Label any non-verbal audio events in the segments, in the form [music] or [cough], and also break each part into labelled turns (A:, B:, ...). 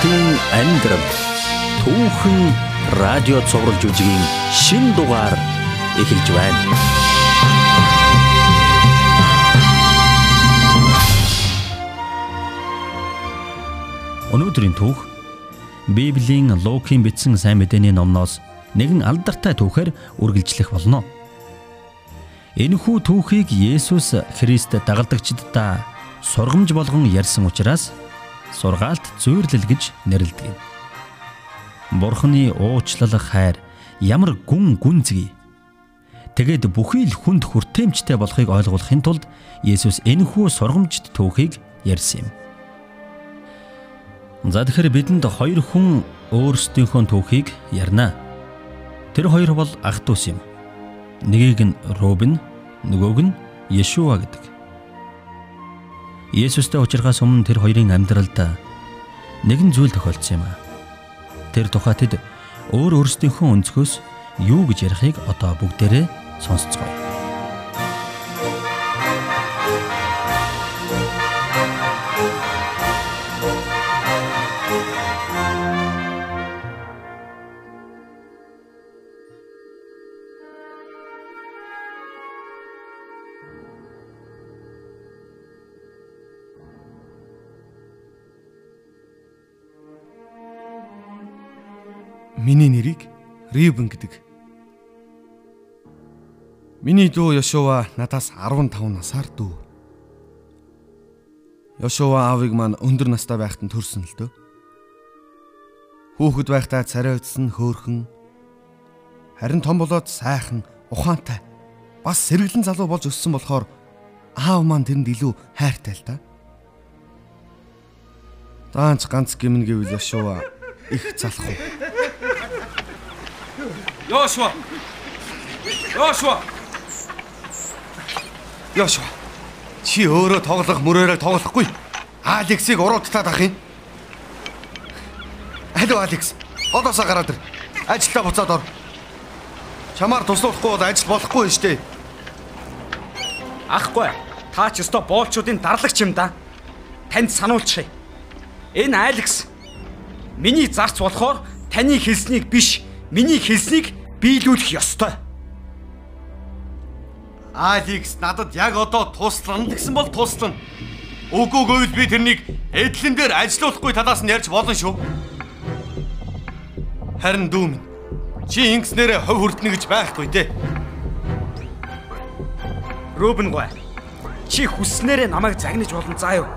A: Хүүхдийн амьдрал түүхэн радио цовруулж үжигийн шин дугаар эхэлж байна. Өнөөдрийн түүх Библийн Лукийн бичсэн сайн мэдээний номноос нэгэн алдартай түүхээр үргэлжлэх болно. Энэхүү түүхийг Есүс Христ дагалдагчдаа сургамж болгон ярьсан учраас сургаалт зүйрлэл гэж нэрлэдэг. Бурхны уучлалах хайр ямар гүн гүнзгий. Тэгэд бүхий л хүнд хүртээмжтэй болохыг ойлгуулахын тулд Есүс энэхүү сургамжт түүхийг ярьсан юм. За тэгэхээр бидэнд хоёр хүн өөрсдийнхөө түүхийг ярина. Тэр хоёр бол ах トゥ ус юм. Нэгийг нь Рубен, нөгөөг нь Йешуа гэдэг. Есүстэй уулзрахаас өмнө тэр хоёрын амьдралд нэгэн зүйл тохиолдсон юм а. Тэр тухай тэд өөр өөрсдийнхөө өнцгөөс юу гэж ярихыг одоо бүгдээрээ сонсцгоё.
B: Миний нэрийг Ривен гэдэг. Миний дүү Йошуа надаас 15 насаар дүү. Йошуа аавыг маань өндөр настай байхад нь төрсөн л дөө. Хүүхэд байхдаа царайдсан хөөхөн харин том болоод сайхан ухаантай бас сэргэлэн залуу болж өссөн болохоор аав маань тэрэнд илүү хайртай л та. Даанч ганц гимн гэвэл Йошуа их залах уу.
C: Йошуа. Йошуа.
B: Йошуа. Чи өөрөө тоглох мөрөөрөө тоглохгүй. Алексийг уруудтаад ах юм. Алло Алекс. Одоосоо гараад ир. Ажилдаа буцаад ор. Чамаар туслахгүй бол ажил болохгүй нь штэ.
C: Ахгүй. Та ч өстой боолчуудын дарлагч юм да. Танд сануулчих. Энэ Алекс миний зарц болохоор таны хэлснийг биш, миний хэлснийг биелүүлэх ёстой.
B: Алекс надад яг одоо туслана гэсэн бол туслана. Үгүй гэвэл би тэрнийг эдлэн дээр ажилуулахгүй талаас нь ярьж болно шүү. Харин дүүм. Чи ингэснээр хов хүртнэ гэж байхгүй дээ.
C: Рубен гой. Чи хүснээрээ намайг загнаж болно заа юу.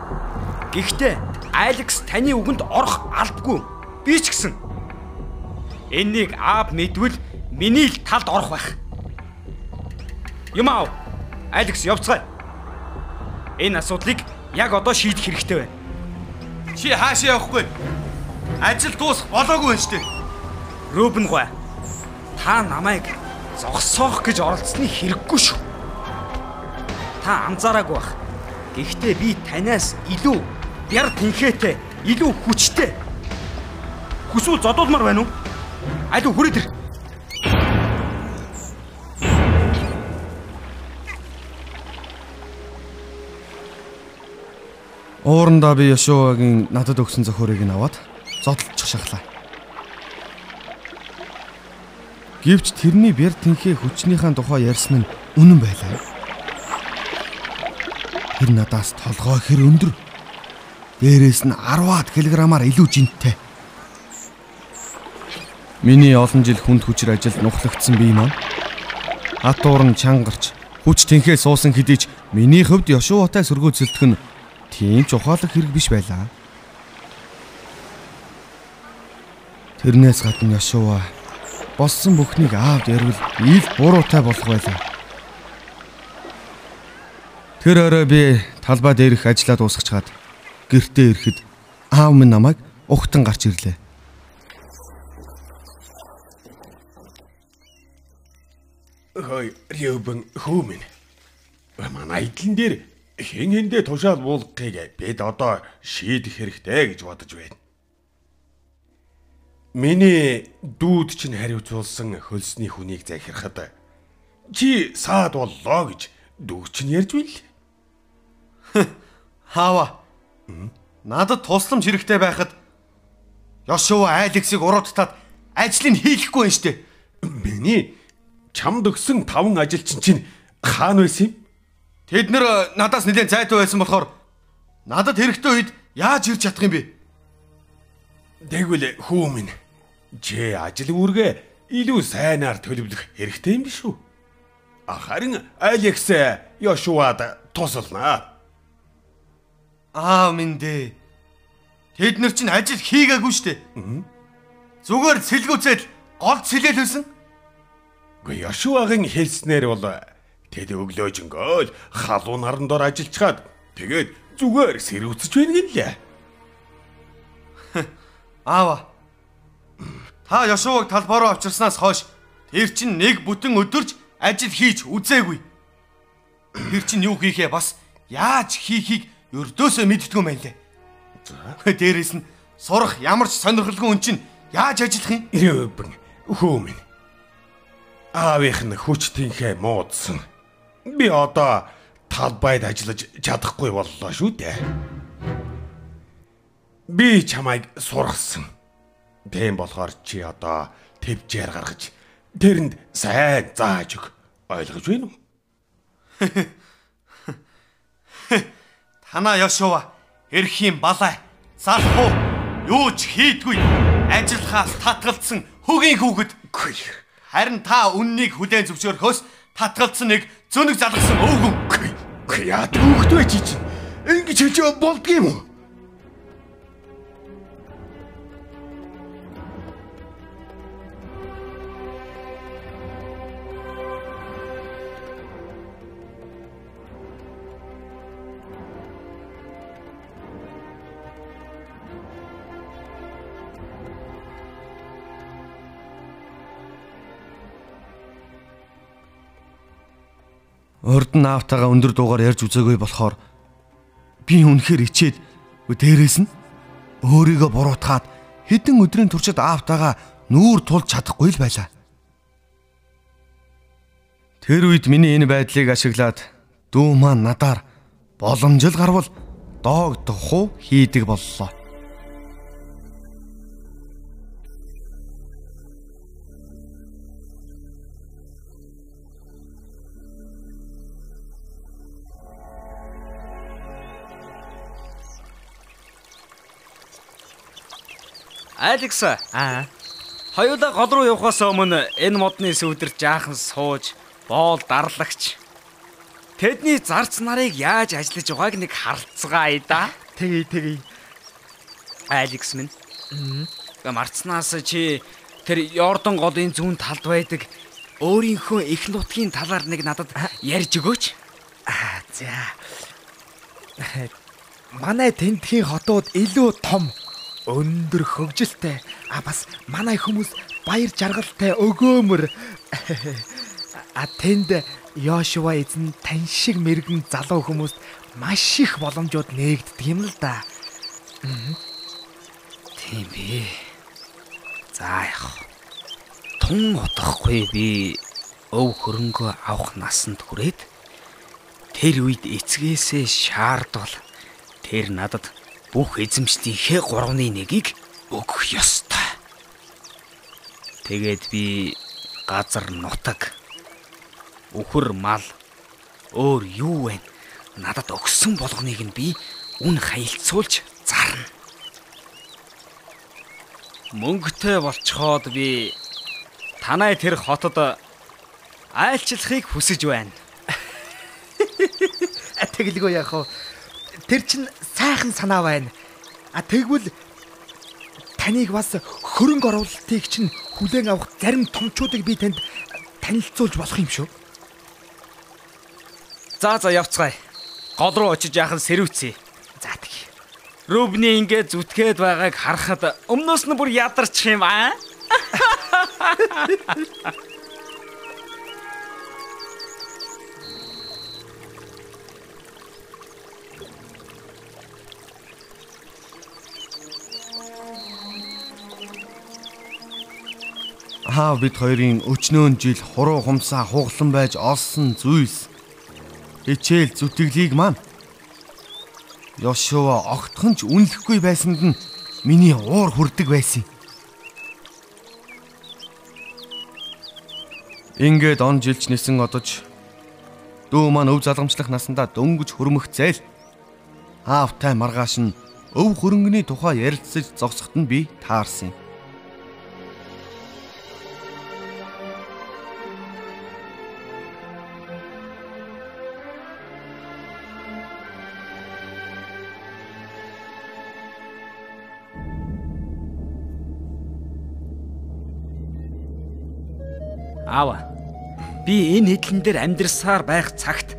C: Гэхдээ Алекс таны үгэнд орох албагүй. Би ч гэсэн. Эннийг аав мэдвэл Миний л талд орох байх. Юм аа. Алекс явцгаая. Энэ асуудлыг яг одоо шийдэх хэрэгтэй байна.
B: Чи хаашаа явахгүй? Ажил дуусах болоогүй байна штэ.
C: Рубен гой. Та намайг зогсоох гэж оролцсны хэрэггүй шүү. Та анзаараагүй бах. Гэхдээ би танаас илүү бяр тэнхээтэй, илүү хүчтэй. Хүсвэл зодуулмаар байна уу? Аль хүрээ тэр.
B: Уурандаа би Яшуагийн надад өгсөн зохиорыг нь аваад зодтолчих шахлаа. Гэвч тэрний бэр тэнхээ хүчнийхэн тухай ярьсан нь үнэн байлаа. Тэр надаас толгой хэр өндөр. Дээрээс нь 10-аад килограммаар илүү жинтэй. Миний олон жил хүнд хүчээр ажилд нухлагдсан бие маань хатуур нь чангарч хүч тэнхээ суусан хэдий ч миний хувьд Яшуатай сөргөөцөлдөх нь тийм ч ухаалаг хэрэг биш байлаа. Тэрнээс гадна Яшуа болсон бүхнийг аавд ярил ил буруутай болох байлаа. Тэр орой би талбай дээрх ажиллаад дуусгачаад гэртээ ирэхэд аав минь намайг ухтан гарч ирлээ.
D: Хөөе, Рёбен хөөмэн. Манай эдлэн дээр хэн хэндээ тушаал буулгахыг бид одоо шийдэх хэрэгтэй гэж бодож байна. Миний дүүд чинь хариуцуулсан хөлсний хүнийг захирахад чи саад боллоо гэж дүү чинь ярьж байл.
B: Хаава. Надад тусламж хэрэгтэй байхад Йошуа Алексийг уруудтаад ажлыг хийхгүй юм штэ.
D: Миний чамд өгсөн таван ажилчин чинь хаана байсан юм?
B: Тэд нэр надаас нэлээд зайтай байсан болохоор надад хэрэгтэй үед яаж ирж чадах юм бэ?
D: Тэгвэл хүү минь чи ажил үүргээ илүү сайнаар төлөвлөх хэрэгтэй юм биш үү? Харин Алекс Йошуад тусалнаа.
B: Аа минь дээ. Тэд нар чинь ажил хийгээгүй штэ. Зүгээр цэлгүүцэл гол цэлэл хэлсэн.
D: Гэхдээ Йошуагийн хэлснээр бол тэд өглөөжөнгөө л халуун наран дор ажиллачаад тэгээд зүгээр сэрүүцэж байна гэлээ. [laughs]
B: Аава. Та Йошуаг талбай руу авчирснаас хойш тэр чинь нэг бүтэн өдөрж ажил хийж үзээгүй. Тэр чинь юу хийхээ бас яаж хийхийг өрдөөсөө мэддгүй юм байна лээ. За. [laughs] Дээрээс нь сурах ямар ч сонирхолгүй хүн чинь яаж ажиллах юм?
D: Хөө минь. Аавынх нь хүчтийнхээ муудсан. Би одоо талбайд ажиллаж чадахгүй боллоо шүү дээ. Би чамайг сургасан. Тийм болохоор чи одоо твжээр гаргаж тэрэнд сайн зааж өг. Ойлгож байна уу?
B: Танаа Йошуа эрхийн балай залхуу юу ч хийдгүй ажиллахаас татгалцсан хөгийн хүүхэд харин та үннийг хүлээн зөвшөөрөхөөс татгалцсан нэг зөнөг залгсан өвгөн
D: яа түүхтэй чи чинь ингэж хэлж болдгийм үү?
B: Урд нь аавтайгаа өндөр дуугаар ярьж үзээгүй болохоор би үнэхээр ичээд дээрээс нь өөрийгөө буруутгаад хэдэн өдрийн туршид аавтайгаа нүүр тулж чадахгүй л байлаа. Тэр үед миний энэ байдлыг ашиглаад дүү маань надаар боломжил гарвал доогдох хуу хийдэг боллоо.
C: Алекс. Аа. Хоёулаа гол руу явахаас өмнө энэ модны сүүдэр жаахан сууж, боол дарлагч. Тэдний зарц нарыг яаж ажиллаж байгааг нэг харцгаая да.
E: Тэгье тэгье.
C: Алекс минь. Марцнаас чи тэр Йордан голын зүүн талд байдаг өөрийнхөө их нутгийн талаар нэг надад ярьж өгөөч.
E: Аа за. Манай тентхийн хотууд илүү том өндөр хөгжилтэй а бас манай хүмүүс баяр жаргалтай өгөөмөр [laughs] а тэнд Йошуа эзэн тань шиг мэрэгэн залуу хүмүүст маш их боломжууд нээгддэг юм л да.
C: Тийм бий. За яах. Тун удахгүй би өв хөрөнгөө авах насанд хүрээд тэр үед эцгээсээ шаардвал тэр надад бүх эзэмшлийнхээ 3-1-ийг өгөх ёстой. Тэгээд би газар нутаг өхөр мал өөр юу вэ? Надад өгсөн болгоныг нь би үн хаялцуулж зарна. Мөнгөтэй болцоход би танай тэр хотод айлчлахыг хүсэж байна. [laughs]
E: Тэгэлгүй яах вэ? Тэр чин сайхан санаа байна. А тэгвэл таныг бас хөрөнгө оруулалтыг чинь хүлээн авах зарим томчуудыг би танд танилцуулж болох юм шүү.
C: За за явцгаая. Гол руу очиж яахан сэрүүцээ.
E: За тэг.
C: Рубни ингээд зүтгээд байгааг харахад өмнөөс нь бүр ядарчих юм аа. [laughs]
B: Аав бид хоёрын өчнөөн жил хуруу хумсаа хуглан байж олсон зүйлс хичээл зүтгэлийг маань Йошуа огтхон ч үнэлэхгүй байсанд нь миний уур хүрдэг байсан. Ингээд он жилч нисэн одож дүү маань өв залгамжлах насандаа дөнгөж хөрмөх зээл аавтай маргааш нь өв хөрөнгөний тухай ярилцаж зогсоход нь би таарсан юм.
C: Аава. Би энэ хэдлэн дээр амьдрсаар байх цагт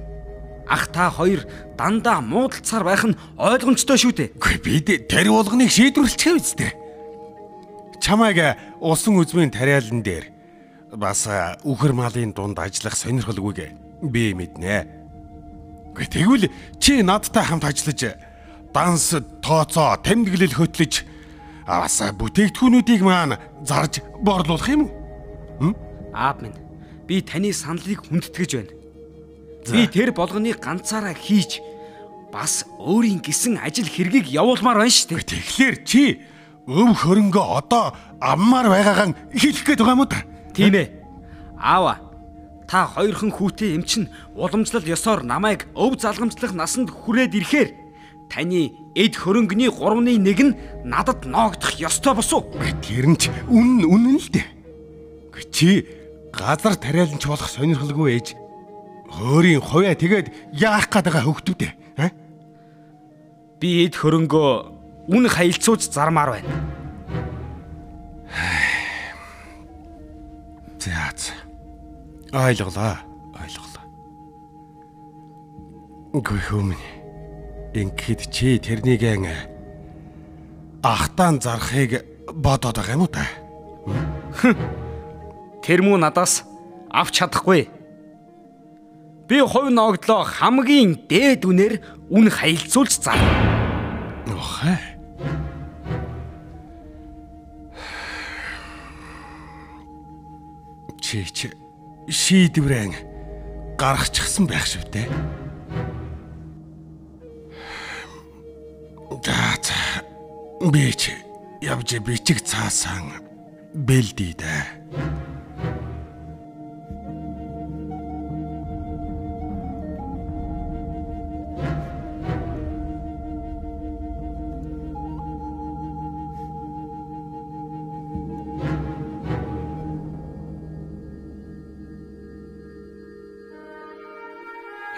C: ах та хоёр дандаа муудалцаар байх нь ойлгомжтой шүү дээ.
D: Үгүй бид тэр болгоныг шийдвэрлэчихээ үстэ. Чамайг усан үзмийн тариалан дээр бас үхэр малын дунд ажиллах сонирхолгүйг би мэднэ. Үгүй тэгвэл чи надтай хамт ажиллаж данс, тооцоо, тэмдэглэл хөтлөж бас бүтээгдэхүүнүүдийг маань зарж борлуулах юм уу?
C: Аав минь, би таны саналыг хүндэтгэж байна. Би тэр болгоныг ганцаараа хийж бас өөрийн гисэн ажил хэргийг явуулмаар байна шүү дээ.
D: Тэгэхээр чи өв хөрөнгө одоо аммаар байгаагаа хэлэх гээд байгаа юм уу та?
C: Тийм ээ. Аава, та хоёрхан хүүтэй эм чин уламжлал ёсоор намайг өв залгамжлах насанд хүрээд ирэхээр таны эд хөрөнгөний 3-ны 1 нь надад ноогдох ёстой босуу.
D: Тэр нь ч үнэн үнэн л дээ. Чи газар тариаланч болох сонирхолгүй ээж. Өөрийн хувиа тэгээд яах гээд байгаа хөвгтүүд ээ
C: би эд хөрөнгөө үн хаялцууж зармаар байна.
D: Заац ойлголоо ойлголоо. Үгүй хүмүүс ингээд чи тэрнийг ахтаан зарахыг бодоод байгаа юм уу та
C: Тэр мүү надаас авч чадахгүй. Би хувь ногдлоо хамгийн дээд үнээр үн хаялцуулж зар.
D: Охой. Чи чи шийдвэрэн гаргачихсан байх шүү дээ. Даат би чи явж бичиг цаасан бэлдээ дээ.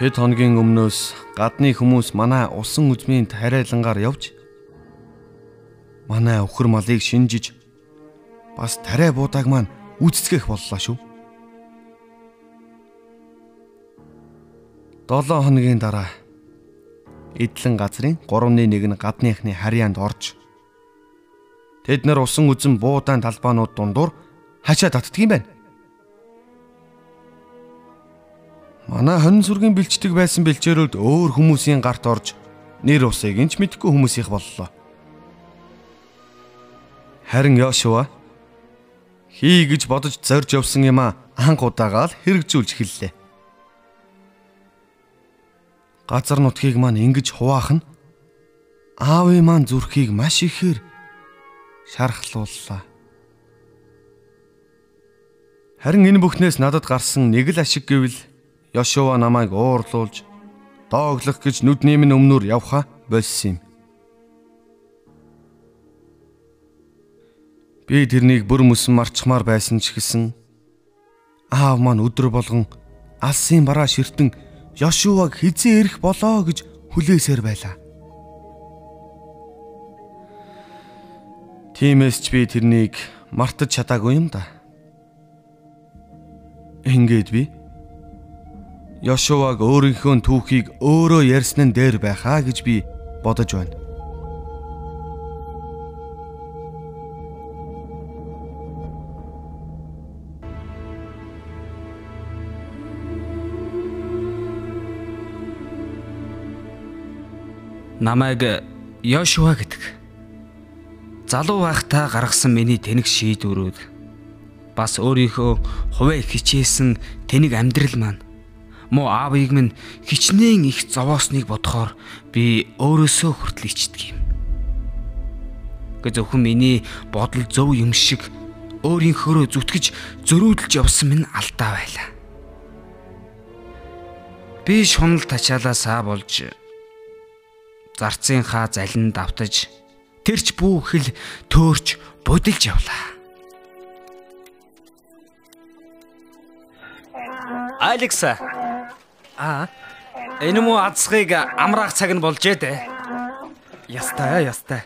B: Хэд хоногийн өмнөөс гадны хүмүүс манай усан үзмийн тариалангаар явж манай өхөр малыг шинжиж бас тариа буудааг маань үцтгэх боллоо шүү. 7 хоногийн дараа эдлэн газрын 3-ны 1 нь гадныхны харьяанд орж тэд нар усан үзэн буудаан талбаанууд дундуур хачаа татдаг юм байна. Манай хонин сүргийн бэлчдэг байсан бэлчээрүүд өөр хүмүүсийн гарт орж нэр усыг инч мэдгүй хүмүүс их боллоо. Харин Йошуа хий гэж бодож зорж явсан юм а анх удаагаал хэрэгжүүлж эхэллээ. Газар нутгийг маань ингэж хуваах нь аавын маань зүрхийг маш ихээр шархлууллаа. Харин энэ бүхнээс надад гарсан нэг л ашиг гэвэл Йошуа намайг уурлуулж дооглох гэж нүдний минь өмнөр явха болсон юм. Би тэрнийг бүр мөсөн марчмаар байсан ч гэсэн аав маань өдөр болгон алсын бараа ширтэн Йошуаг хизээ ирэх болоо гэж хүлээсээр байлаа. Тиймээс ч би тэрнийг мартаж чадаагүй юм да. Ингээд би Йошуаг өөрийнхөө түүхийг өөрөө ярьсан нь дээр байхаа гэж би бодож байна.
C: Намайг Йошуа гэдэг. Залуу байхдаа гаргасан миний тэнэг шийдвэрүүд бас өөрийнхөө хувиа хичээсэн тэнэг амьдрал маань муу аавыг минь хичнээн их зовоосныг бодохоор би өөрөөсөө хүртэл ичдэг юм. Гэ зөвхөн миний бодол зөв юм шиг өөрийнхөөрөө зүтгэж зөрүүдэлж явсан минь алдаа байлаа. Би шунал тачаалаасаа болж зарцынхаа залин давтаж тэрч бүхэл төөрч будилж явлаа. Алекса.
E: Аа,
C: Энэ муу азсхыг амраах цаг нь болжээ дээ.
E: ястай ястай.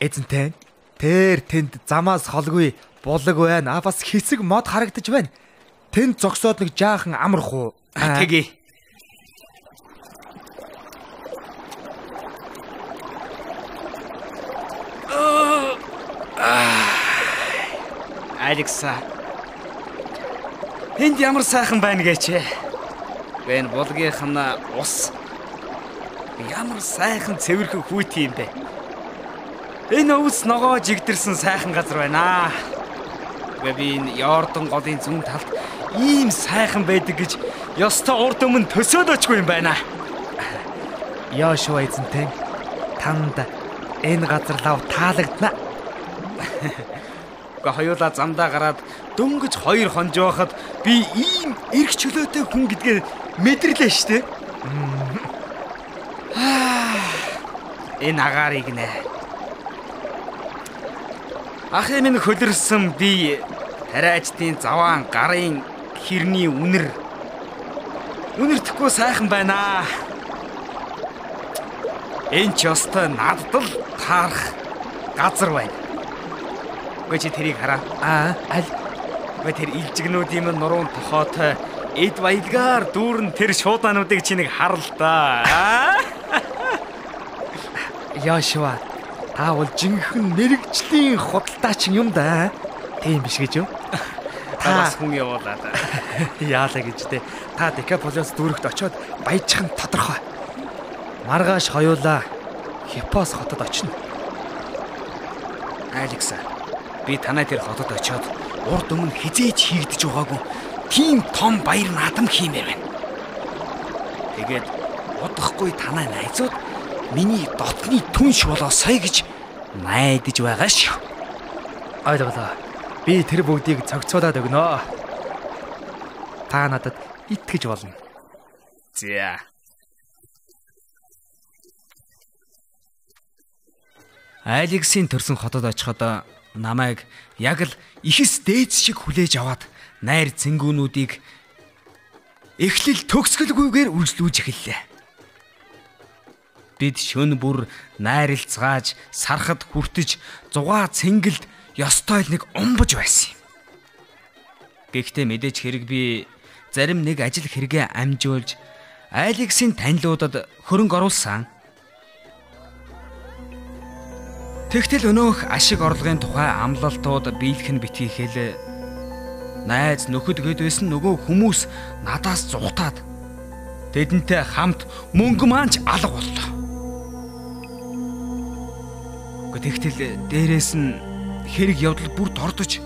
E: Эзэнтэй. Тэр тэнд замаас холгүй булаг байна. А бас хэсэг мод харагдаж байна. Тэнд зогсоод нэг жаахан амрах уу?
C: Тэгье. Алекса. Энд ямар сайхан байна гээч. Бэн булгийнх нь ус. Ямар сайхан цэвэрхэн хүүт юм бэ. Энэ өвс ногоо жигдэрсэн сайхан газар байна. Гэ би энэ Йордан голын зүүн талд ийм сайхан байдаг гэж ёстой урд өмнө төсөөл очгүй юм байна.
E: Яошua эзэнтэй. Танд энэ газар лав таалагдана.
C: Гэ хоёулаа замдаа гараад дөнгөж хоёр хонж байхад би ийм эрх чөлөөтэй хүн гэдгээ мэдэрлээ штэ. Энэ агаарыг нэ. Ахын минь хөлөрсөн би тариачдын заваан гарын хэрний үнэр үнэртэхгүй сайхан байна. Энэ ч ёстой надад л таарах газар байна. Гэхдээ чи тэрийг хараа.
E: Аа, аль
C: Гэ тэр илжигнүүдийн минь нуруунд тохоотой эд баялгаар дүүрэн тэр шуудануудыг чи нэг хар л да.
E: Яошуа. Та бол жинхэнэ мэрэгжлийн худалдаач юм да. Тийм биш гэж юу?
C: Та бас хүн явуулаад. [laughs]
E: Яалаа гэж те. Та Декаполиос дүүрэгт очиод баяжих нь тодорхой. Маргааш хоёулаа Хиппос хотод очино.
C: Алекса. Би танай тэр хотод очиод урд өмнө хизээч хийгдэж байгаагүй тийм том баяр наадам хиймээр байна. Тэгээд удахгүй танай найзууд миний дотны түнш болоосой гэж найдаж байгаа шүү.
E: Ойлголоо. Би тэр бүгдийг цогцоолаад өгнө. Та надад итгэж болно.
C: За. Алексийн төрсөн хотод очиход намайг яг л ихэс дээдс шиг хүлээж аваад найр цэнгүүнүүдийг эхлэл төгсгөлгүйгээр үргэлжлүүлж эхэллээ. Бид шөн бүр найралцгааж, сархад хүртэж, зугаа цэнгэлд ёстой л нэг умбаж байсан юм. Гэхдээ мэдээч хэрэг би зарим нэг ажил хэрэгээ амжуулж Алексийн танилуудад хөрөнгө оруулсан. Тэгтэл өнөөх ашиг орлогын тухай амлалтууд биелэх нь битгий хэл найз нөхөд гэдвэсэн нөгөө хүмүүс надаас зүхтаад тэдэнтэй хамт мөнгө маанч алга боллоо. Тэгтэл дээрээс нь хэрэг явдал бүр дордож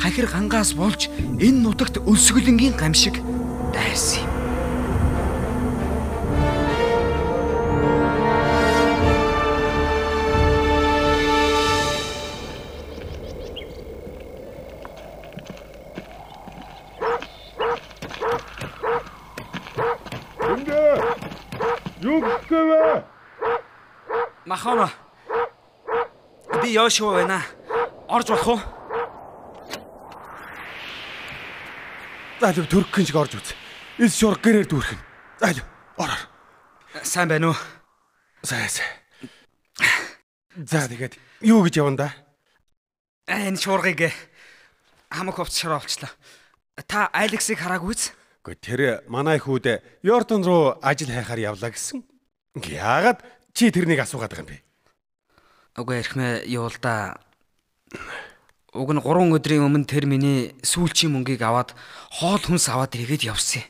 C: хахир гангаас болж энэ нутагт өлсгөлөнгийн гамшиг дайрсан юм. Махана. Би Йошуа байна. Орж болох уу?
D: Заалив төркөн шиг орж үз. Ил шур гэрээр дүүрхэн. Заалив ор.
C: Сайн байна уу?
D: Сайн сайн. За тэгээд юу гэж явна да?
C: Аа, Энэ шуургыг хамаг хувцсаар олчлаа. Та Алексийг хараагүйц?
D: Гэхдээ тэр манай хүүд Йордан руу ажил хайхаар явлаа гэсэн. Яагаад чи тэрнийг асуугаад байгаа юм бэ?
C: Үгүй эрхмээ юул да. Уг нь 3 өдрийн өмнө тэр миний сүүлчийн мөнгийг аваад хоол хүнс аваад иргээд явсан.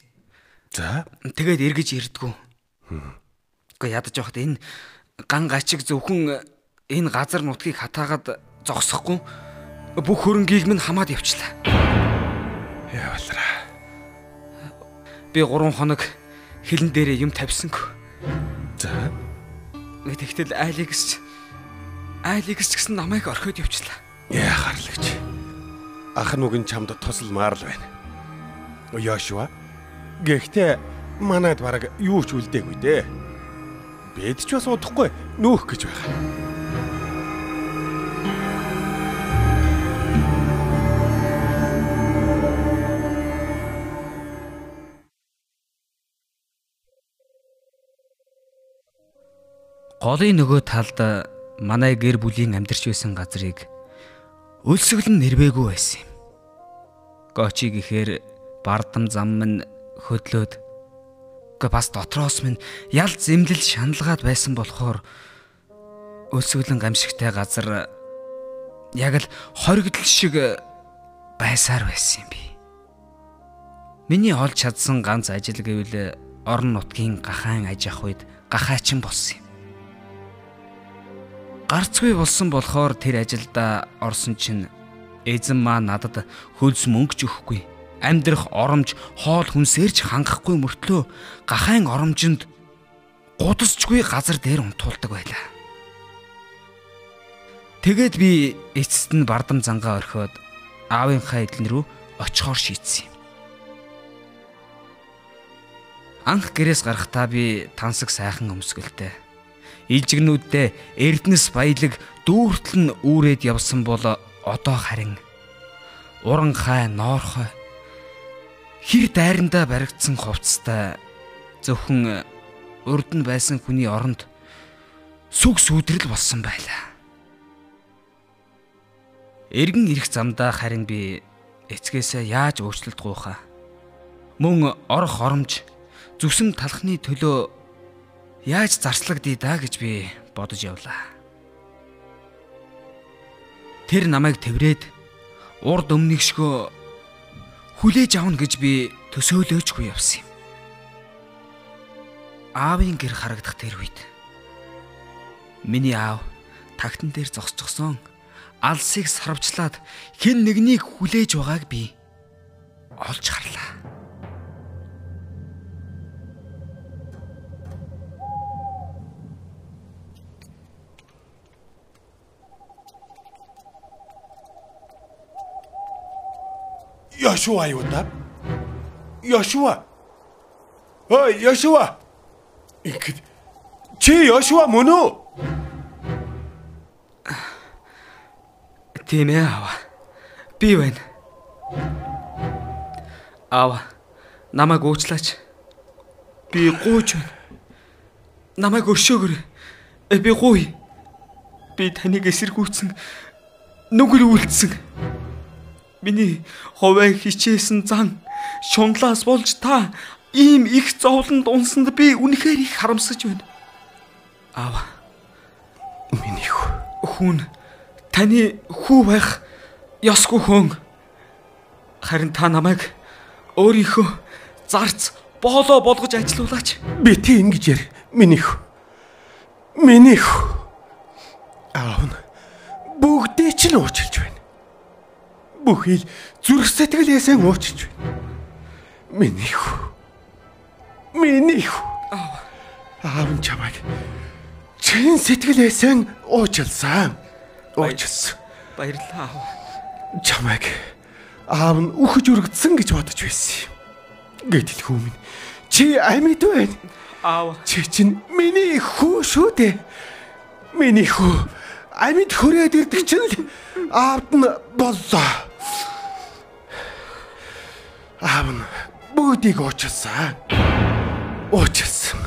D: За.
C: Тэгээд эргэж ирдгүү. Үгүй ядаж явахад энэ ган гачиг зөвхөн энэ газар нутгийг хатаагаад зогсохгүй бүх хөрөнгийг минь хамаад явчлаа.
D: Явалраа.
C: Би 3 хоног хилэн дээрээ юм тавьсангүй.
D: За.
C: Тэгтэл Алекс Айликс ч гэсэн намайг орхиод явчлаа.
D: Яа харлагч. Ах нүг нь чамд тусалмаар л байна. Йошуа. Гэхдээ манайд бараг юу ч үлдээгүй дээ. Бид ч бас удахгүй нөөх гэж байгаа.
C: Голын нөгөө талд манай гэр бүлийн амьдарч байсан газрыг өлсгөлн нэрвээгүй байсан юм. Гочи гэхээр бардам зам минь хөдлөөд гэ бас дотроос минь ял зэмлэл шаналгаад байсан болохоор өлсгөлн гамшигтай газар яг л хоригдл шиг байсаар байсан юм би. Миний олж чадсан ганц ажил гэвэл орон нутгийн гахаан аж ах үед гахаачин болсон юм. Гарцгүй болсон болохоор тэр ажилда орсон чинь эзэн маа надад хөлс мөнгөч өгөхгүй. Амьдрах оромж хоол хүнсээрч хангахгүй мөртлөө гахайн оромжинд гудасчгүй газар дээр унтуулдаг байлаа. Тэгэд би эцэст нь бардам зангаа орхиод аавынхаа эдлэн рүү очихоор шийдсэн юм. Анх гэрээс гарахдаа би тансаг сайхан өмсгөлтэй Илжигнүүддээ Эрдэнэс баялаг дүүртэл нь үүрээд явсан бол одоо харин уран хай ноорхой хэр дайрандаа баригдсан хувцастай зөвхөн урд нь байсан хүний оронд сүг сүудрэл болсон байлаа. Эргэн ирэх замдаа харин би эцгээсээ яаж өөрчлөлт гуйхаа. Мөн орох оромж зүсэм талхны төлөө яаж зарцлагдъя да гэж би бодож явлаа. Тэр намайг тэврээд урд өмнөгшгөө хүлээж авна гэж би төсөөлөөчгүй явсан юм. Аавын гэр харагдах тэр үед миний аав тагтан дээр зогсчихсон алсыг сарвчлаад хэн нэгнийг хүлээж байгааг би олж харлаа.
D: Йошуа юу да? Йошуа. Ой, Йошуа. Ингээд чи Йошуа мөн үү?
C: Тийм ээ аава. Би байна. Аава, намайг уучлаач. Би гууч байна. Намайг өршөөгөр. Э, би гуй. Би таныг эсэргүүцсэн нүгэл үлдсэн. Миний хуваа хичээсэн зан шунлаас болж та ийм их зовлонд унсанд би үнэхээр их харамсаж байна. Аав.
D: Миний хүү.
C: Хүн таны хүү байх ёсгүй хүн. Харин та намайг өөрийнхөө зарц боолоо болгож ажилуулаач.
D: Би тий ингэж яар. Миний хүү. Миний хүү. Аав. Бүгдээ ч л уучлж байна бүхий зүрх сэтгэлээсээ уучлж байна. Миний хүү. Миний хүү. Аав нь чамайг чин сэтгэлээсээ уучлсан. Уучлсан.
C: Баярлалаа.
D: Чамайг аав нь үхэж өргөдсөн гэж бодож байсан юм. Гэтэл хүү минь чи амьд байна.
C: Аав.
D: Чи чинь миний хүү шүү дээ. Миний хүү амьд хүрээд ирдэг чинь л аавд нь боллоо аав нь бүгдийг уучлсан. Уучлсан.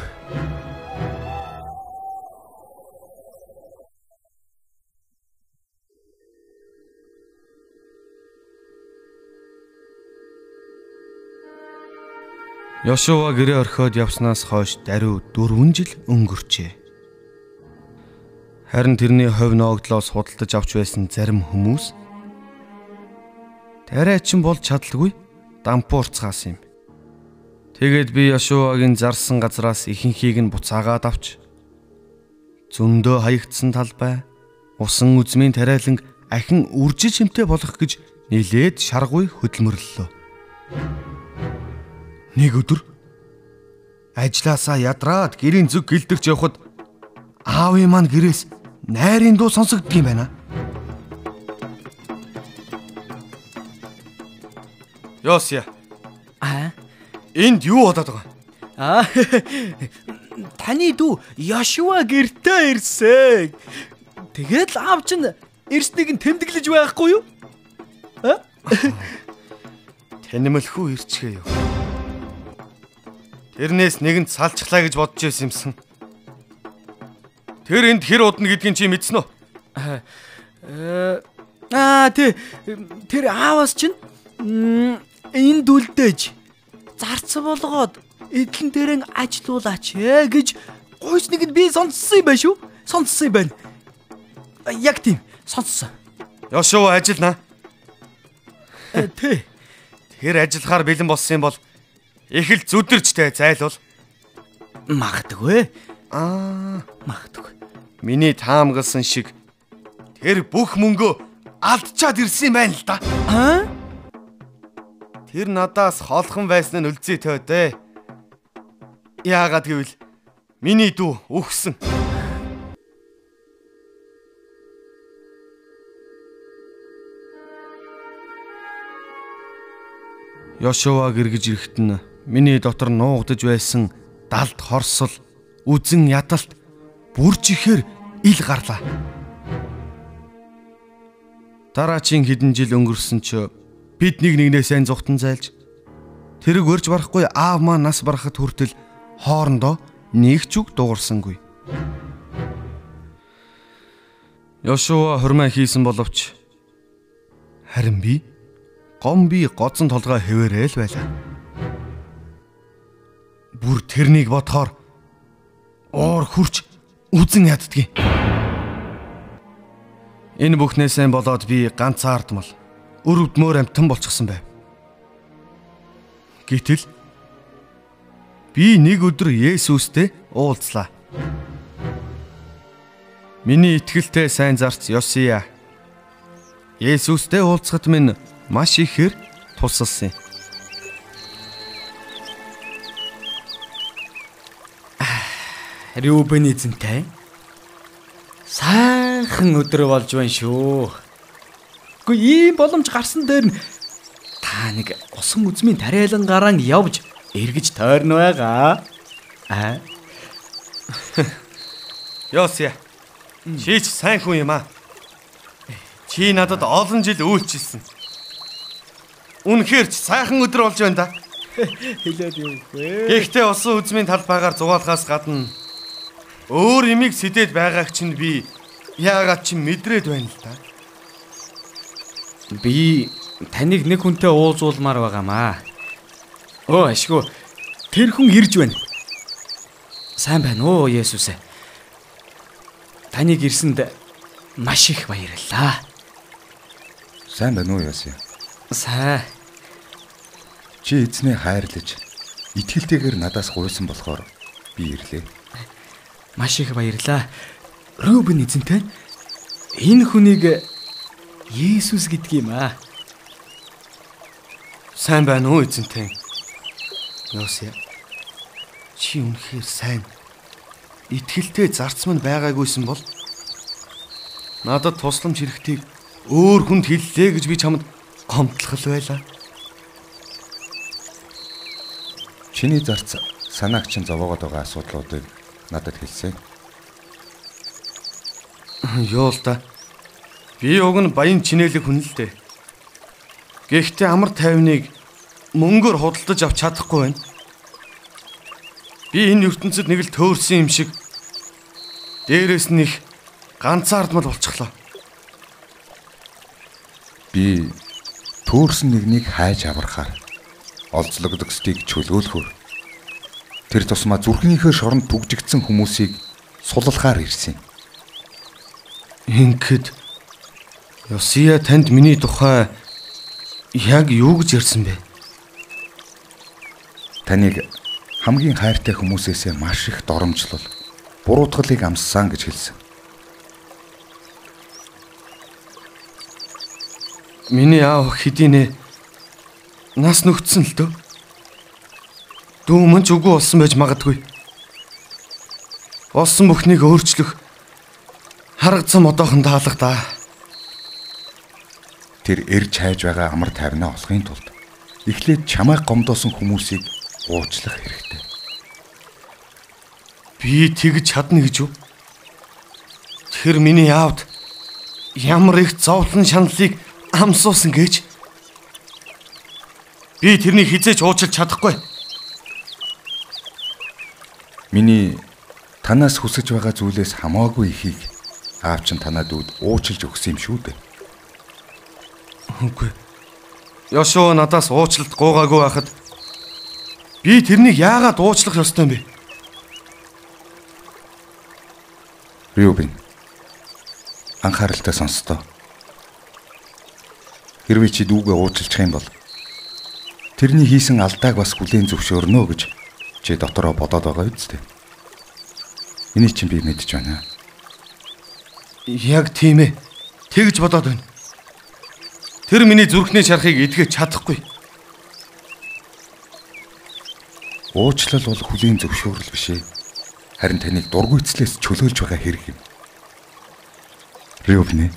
B: Йошуа гэрээ орхиод явснаас хойш даруй 4 жил өнгөрчээ. Харин тэрний хувь ноогдлоос худалдаж авч байсан зарим хүмүүс тариачин бол чадалгүй дампуурцгаас юм. Тэгээд би Яшуагийн зарсан газраас ихэнхийг нь буцаагаад авч зөндөө хаягдсан талбай усан үзмийн тариаланг ахин үржиж хэмтэй болох гэж нилээд шаргуй хөдөлмөрлөлөө. Нэг өдөр ажлаасаа ядраад гэрийн зүг гэлдэгч явхад аавын маань гэрээс найрын дуу сонсогддог юм байна. Йосия.
C: Аа.
B: Энд юу болоод байгаа?
C: Аа. [laughs] Таны дүү Яшуа гэртээ ирсэн. Тэгээд л аав чинь ирснийг нь тэмдэглэж байхгүй юу? Аа? [laughs]
B: Танимэлхүү ирчгээ юу. Тэрнээс нэгэнд салчглаа гэж бодож байсан юмсан. Тэр энд хэр удна гэдгийг чи мэдсэн үү?
C: Аа тий тэр аавас чинь энэ дүлдэж зарц болгоод эдлэн дээрэн ажилуулаач ээ гэж гойсныг нь би сонссон юм байна шүү. Сонссон юм байна. Яг тийм сонссон.
B: Ёшоо ажиллана.
C: Тий.
B: Тэр ажиллахаар бэлэн болсон юм бол их л зүдэрчтэй зайлвал
C: Магадгүй.
B: аа
C: Магадгүй.
B: миний таамагласан шиг тэр бүх мөнгөө алдчаад ирсэн юм байна л да.
C: Аа?
B: Тэр надаас холхон байсан нь үлзий тойдээ. Яагаад гэвэл миний дүү өгсөн. Йошуа гэргэж ирэхэд нь миний дотор нуугдж байсан далд хорсол, үзэн ядалт бүрж ихээр ил гарлаа. Дараачийн хэдэн жил өнгөрсөн ч бид нэг нэгнээсээ зүхтэн зайлж тэрэг өрж барахгүй аав маань нас барахад хүртэл хоорондоо нэг ч үг дуурсангүй. Йошуа хурмаа хийсэн боловч харин би гом би гоцон толгой хэвээрэл байлаа. Бүр тэрнийг бодохоор уур хурч үзен яддгийг. Энэ бүхнээсээ болоод би ганцаардмал өрөвдмөр амтан болчихсон байв. Гэтэл би нэг өдөр Есүстэй уулзлаа. Миний итгэлтэй сайн зарц Йосия. Есүстэй уулзахад минь маш ихээр тусалсан юм.
C: Рюбен эзэнтэй. Сайхан өдөр болж байна шүү. Гэхдээ ийм боломж гарсан дээр нь та нэг усан үзмийн тариалан гараан явж эргэж тойрно байгаа. Аа. [laughs]
B: Йосия. Чи ч сайн хүн юм аа. Чи надад олон жил үйлчилсэн. Үнэхээр ч сайхан өдөр болж байна да. [laughs]
C: Хэлээд юу вэ?
B: Гэхдээ усан үзмийн талбайгаар зугаалахаас гадна өөр имийг сэдээд байгааг чинь би яагаад ч мэдрээд байна л да.
C: Би таныг нэг хүнтэй уулзуулмаар байгаамаа. Оо ашгүй. Тэр хүн ирж байна. Сайн байна уу Есүс? Таныг ирсэнд маш их баярлалаа.
F: Сайн байна уу Яси?
C: Сайн.
F: Чи эзнээ хайрлаж итгэлтэйгээр надаас гуйсан болохоор би ирлээ.
C: Маш их баярлалаа. Рубен эзэнтэй энэ хүнийг Есүс гэдэг юм аа.
B: Сайн байна уу эзэнтэй? Йосия. Чи үнэхээр сайн. Итгэлтэй зарц минь байгаагүйсэн бол надад тусламж хэрэгтийг өөр хүнд хэллээ гэж би чамд гомдлох байлаа.
F: Чиний зарц санааг чинь зовоогоод байгаа асуудлуудыг надад хэлсэн.
B: Юу л да. Би уг нь баян чинэлэг хүн л дээ. Гэхдээ амар тайвныг мөнгөөр худалдаж авч чадахгүй байна. Би энэ ертөнцид нэг л төөрсөн юм шиг дээрээс нь их ганцаардмал болчихлоо.
F: Би төөрсөн нэгнийг хайж аврахаар олзлогдогсдгийг чөлөөлөхөөр тэр тусмаа зүрхнийхээ шоронд түгжигдсэн хүмүүсийг суллахаар ирсэн.
B: Ингээд Йосия танд миний тухай яг юу гэж ярьсан бэ?
F: Таныг хамгийн хайртай хүмүүсээсээ маш их доромжлол, буруутгалыг амссан гэж хэлсэн.
B: Миний аав хэдийнэ нас нөхцсөн л дөө. Дүү мөн ч үгүй болсон байж магадгүй. Болсон бүхнийг өөрчлөх Харагдсан одоохон таалах да.
F: Тэр эрж хайж байгаа амар тайвнаа олохын тулд эхлээд чамайг гомдоосон хүмүүсийг уучлах хэрэгтэй.
B: Би тэгж чадна гэж юу? Тэр миний аавд ямар их зовлон шаналлыг амсуусан гэж би тэрнийг хизээч уучлах чадахгүй.
F: Миний танаас хүсэж байгаа зүйлээс хамаагүй ихийг аав чинь танад үд уучлж өгсөн юм шүү дээ.
B: Үгүй. Ёшоо надаас уучлалт гуугаагүй байхад би тэрнийг яагаад уучлах ёстой юм бэ?
F: Рюбин. Анхааралтай сонстоо. Хэрвээ чи дүүгээ уучлчих юм бол тэрний хийсэн алдааг бас хүлээн зөвшөөрнө гэж чи дотороо бодоод байгаа үсттэй. Энийг чинь би мэдэж байна.
B: Яг тийм ээ. Тэгж бодоод байна. Тэр миний зүрхний шарахыг эдгэж чадахгүй.
F: Уучлал бол хүлийн зөвшөөрөл биш ээ. Харин таныг дургүйцлээс чөлөөлж байгаа хэрэг юм. Риовне.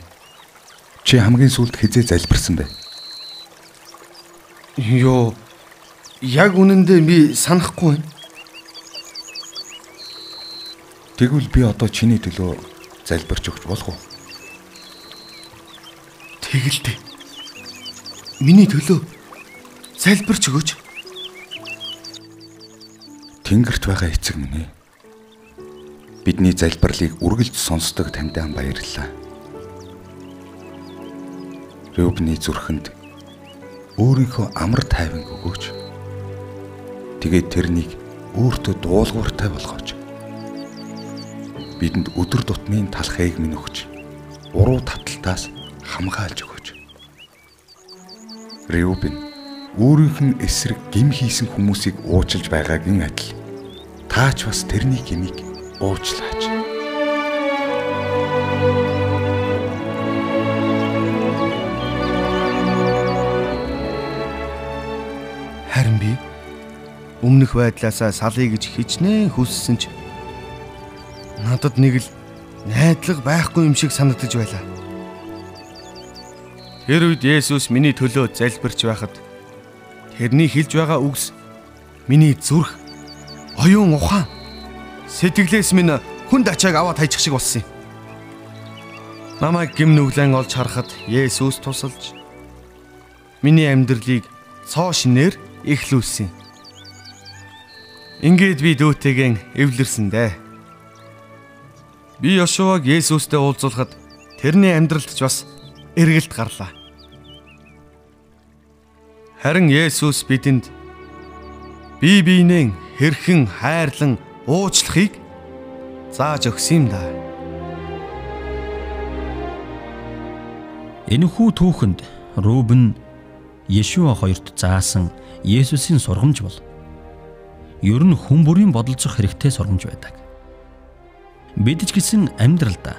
F: Чи хамгийн сүүлд хизээ залбирсан бэ?
B: Йоо. Яг үнэндээ би санахгүй байна.
F: Тэгвэл би одоо чиний төлөө залбирч өгч болох уу?
B: Тэгэлтэй. Миний төлөө залбирч өгөөч.
F: Тэнгэрт байгаа эцэг минь ээ. Бидний залбирлыг үргэлж сонсдог таньдаа баярлалаа. Рубны зүрхэнд өөрийнхөө амар тайван өгөөч. Тэгээд тэрнийг өөртөө дуулууртай болгооч бидэнд өдөр тутмын талхайг минь өгч уруу таталтаас хамгаалж өгөөч. Реубин өөрийнх нь эсрэг гим хийсэн хүмүүсийг уучлж байгаагийн адил таач бас тэрний гимийг уучлаач.
B: Харин би өмнөх байдлаасаа салъя гэж хичнээн хүссэн ч надад нэг л найдлага байхгүй юм шиг санагдаж байлаа. Тэр үед Есүс миний төлөө залбирч байхад тэрний хэлж байгаа үгс миний зүрх оюун ухаан сэтгэлээс минь хүнд ачааг аваад хайчих шиг болсон юм. Намайг гим нүглэн олж харахад Есүс тусалж миний амьдралыг цоо шинээр эхлүүлсэн. Ингээд би дүүтэйгэн эвлэрсэн дээ. Би Йошуаг Есүстэй уулзуулахад тэрний амьдралд ч бас эргэлт гарлаа. Харин Есүс бидэнд бие биенээ хэрхэн хайрлан уучлахыг зааж өгсөн юм да.
A: Энэхүү түүхэнд Рубен Йешуа хоёрт заасан Есүсийн сургамж бол ер нь хүн бүрийн бодолцох хэрэгтэй сургамж байдаг. Бид ч гэсэн амьдралдаа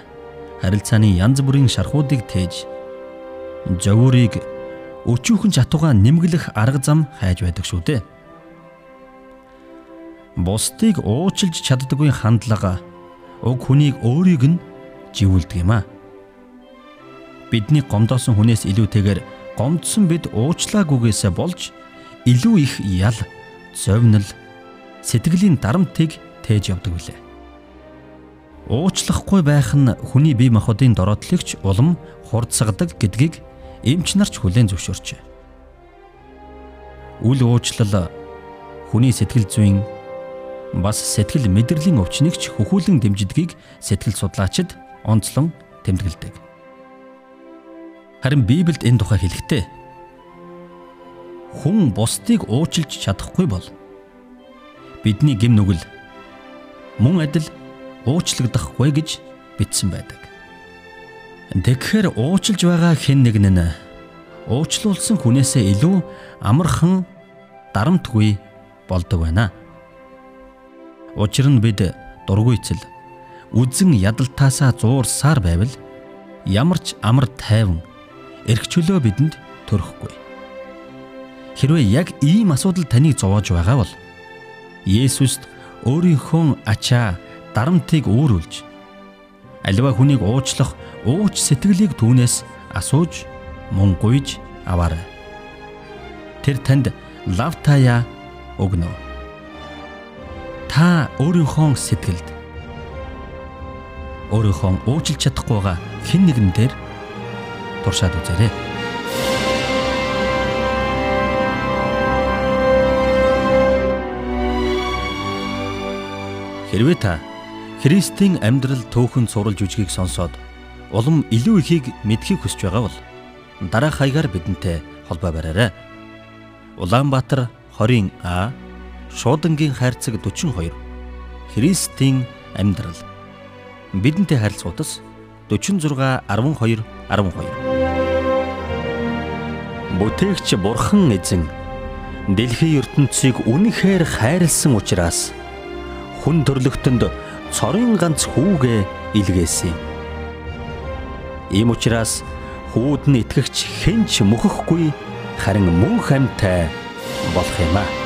A: харилцааны янз бүрийн шархуудыг тээж зөвөрийг өчүүхэн чатууга нэмгэлэх арга зам хайж байдаг шүү дээ. Бусдыг уучлж чаддаггүй хандлага уг хүнийг өөрийг нь живүүлдэг юм а. Бидний гомдоосон хүнээс илүүтэйгээр гомдсон бид уучлаагүйгээсээ болж илүү их ял, зовнил, сэтгэлийн дарамтыг тээж явдаг билээ. Уучлахгүй байх нь хүний бие махбодын дороотлогч улам хурдсагдаг гэдгийг эмч нарч хүлээн зөвшөөрчээ. Үл уучлал хүний сэтгэл зүйн бас сэтгэл мэдрэлийн өвчнөгч хөхүүлэн дэмждгийг сэтгэл судлаачид онцлон тэмдэглэдэг. Харин Библиэд энэ тухай хэлэхдээ хүн бусдыг уучлж чадахгүй бол бидний гим нүгэл мөн адил уучлагдахгүй гэж бичсэн байдаг. Тэгэхээр уучлж байгаа хэн нэг нь уучлуулсан хүнээсээ илүү амархан дарамтгүй болдог байна. Учир нь бид дургуйцэл үзэн ядалтаасаа зуурсаар байвал ямар ч амар тайван эрх чөлөө бидэнд төрөхгүй. Хэрвээ яг ийм асуудал таныг зовоож байгаа бол Есүст өөрийнхөө ачаа дарамтыг өөрүүлж Аливаа хүнийг уучлах ууч сэтгэлийг түүнээс асууж мөн гуйж аваарай. Тэр танд лавтая өгнө. Та өөрийнхөө сэтгэлд өөрийнхөө уужилж чадахгүй байгаа хэн нэгэн дээр туршаад үзээрэй. Хэрвээ та Христийн амьдрал төөхөн суралж үжгийг сонсоод улам илүү ихийг мэдхийг хүсэж байгаа бол дараах хаягаар бидэнтэй холбоо бараарай. Улаанбаатар 20 А Шуудангийн хайрцаг 42 Христийн амьдрал бидэнтэй харилцагуудас 46 12 12 Бүтээгч бурхан эзэн дэлхийн ертөнцийг үнэхээр хайрлсан учраас хүн төрлөختөнд цорын ганц хүүгээ илгээсэн. Ийм учраас хүүд нь итгэгч хэн ч мөхөхгүй харин мөн хамтай болох юм аа.